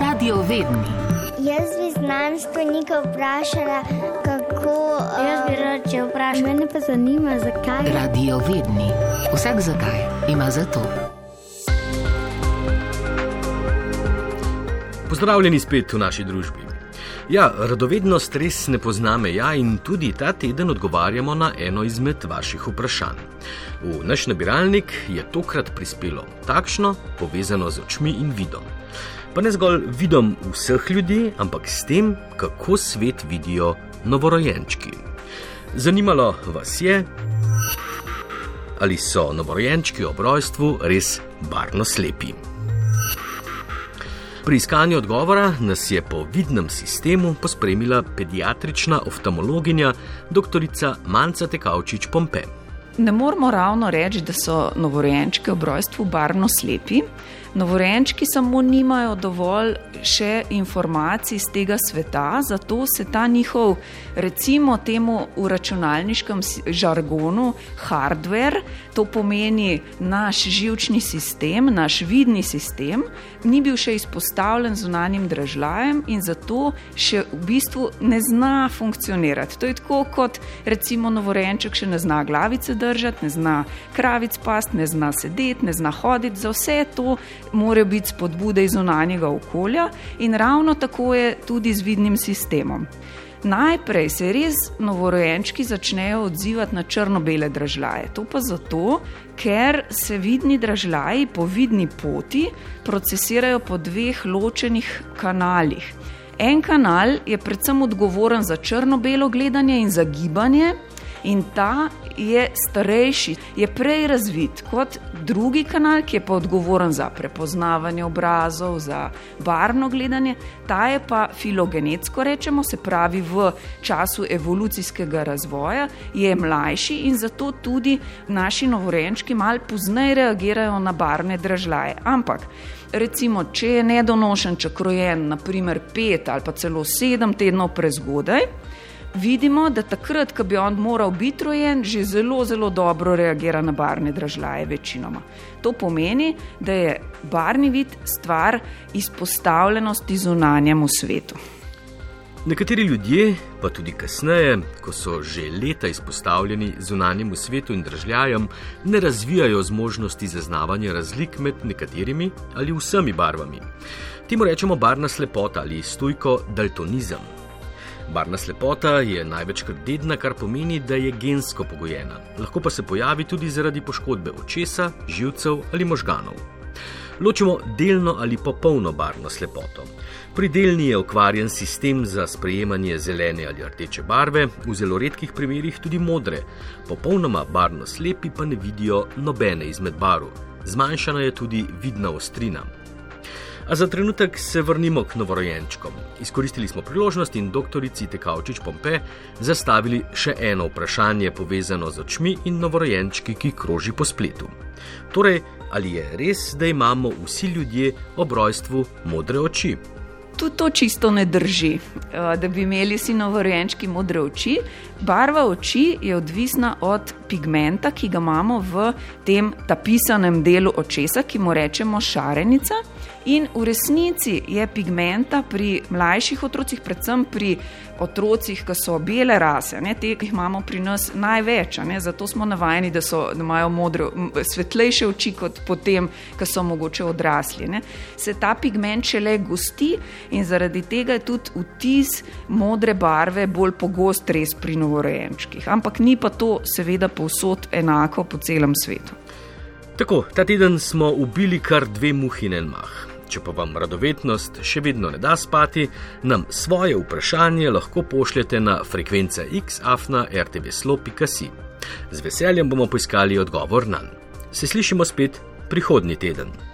Radio Vedni. Jaz bi znanstvenika vprašala, kako. Uh, Jaz bi rad če vprašal. Mene pa zanima, zakaj. Radio Vedni. Vsak zakaj ima za to. Pozdravljeni spet v naši družbi. Ja, radovednost res ne pozna meja in tudi ta teden odgovarjamo na eno izmed vaših vprašanj. V naš nabiralnik je tokrat prispelo takšno, povezano z očmi in vidom. Pa ne zgolj vidom vseh ljudi, ampak s tem, kako svet vidijo novorojenčki. Zanimalo vas je, ali so novorojenčki ob rojstvu res barno slepi. Pri iskanju odgovora nas je po vidnem sistemu pospremila pediatrična oftalmologinja dr. Manca Tekavčič Pompe. Ne moramo ravno reči, da so novorojenčki ob rojstvu barno slepi. Novorojenčki samo nimajo dovolj še informacij iz tega sveta, zato se ta njihov, recimo temu v računalniškem žargonu, hardware, to pomeni naš živčni sistem, naš vidni sistem, ni bil še izpostavljen zunanjim dražljajem in zato še v bistvu ne zna funkcionirati. To je tako kot recimo novorojenček še ne zna glavice držati, ne zna kravic past, ne zna sedeti, ne zna hoditi, za vse to morajo biti spodbude iz zunanjega okolja in ravno tako je tudi z vidnim sistemom. Najprej se res novorojenčki začnejo odzivati na črno-bele dražljaje. To pa zato, ker se vidni dražljaji po vidni poti procesirajo po dveh ločenih kanalih. En kanal je predvsem odgovoren za črno-belo gledanje in za gibanje, in ta je starejši, je prej razvit kot drugi kanal, ki je pa odgovoren za prepoznavanje obrazov, za barno gledanje. Ta je pa filogenetsko, rečemo, se pravi v času evolucijskega razvoja, je mlajši in zato tudi naši novorojenčki malo pozneje reagirajo na barne držaje. Ampak. Recimo, če je nedonošenček rojen, naprimer pet ali pa celo sedem tednov prezgodaj, vidimo, da takrat, ko bi on moral biti rojen, že zelo, zelo dobro reagira na barne dražljaje večinoma. To pomeni, da je barni vid stvar izpostavljenosti zunanjemu svetu. Nekateri ljudje, pa tudi kasneje, ko so že leta izpostavljeni zunanjemu svetu in državljajem, ne razvijajo zmožnosti zaznavanja razlik med nekaterimi ali vsemi barvami. Temu rečemo barna slepota ali stojko daltonizem. Barna slepota je največkrat dedna, kar pomeni, da je gensko pogojena. Lahko pa se pojavi tudi zaradi poškodbe očesa, živcev ali možganov. Ločimo delno ali popolno barno slepoto. Pri delni je okvarjen sistem za sprejemanje zelene ali rdeče barve, v zelo redkih primerjih tudi modre. Popolnoma barno slepi pa ne vidijo nobene izmed barv. Zmanjšana je tudi vidna ostrina. A za trenutek se vrnimo k novorojenčkom. Izkoristili smo priložnost in doktorici Tekavčič Pompe zastavili še eno vprašanje povezano z očmi in novorojenčki, ki kroži po spletu. Torej, ali je res, da imamo vsi ljudje ob rojstvu modre oči? Tudi to čisto ne drži, da bi imeli vsi novorojenčki modre oči. Barva oči je odvisna od pigmenta, ki ga imamo v tem tapisanem delu očesa, ki mu rečemo šarenica. In v resnici je pigmenta pri mlajših otrocih, predvsem pri otrocih, ki so bele rase, ne, te, ki jih imamo pri nas največ, ne, zato smo navajeni, da, so, da imajo modre, svetlejše oči kot potem, ki so mogoče odrasli. Ne. Se ta pigment šele gosti in zaradi tega je tudi vtis modre barve bolj pogost res pri novorojenčkih. Ampak ni pa to seveda povsod enako po celem svetu. Tako, ta teden smo ubili kar dve muhi in en mah. Če pa vam radovednost še vedno ne da spati, nam svoje vprašanje lahko pošljete na frekvence xafna.rtvslo.si. Z veseljem bomo poiskali odgovor na njega. Se slišimo spet prihodnji teden.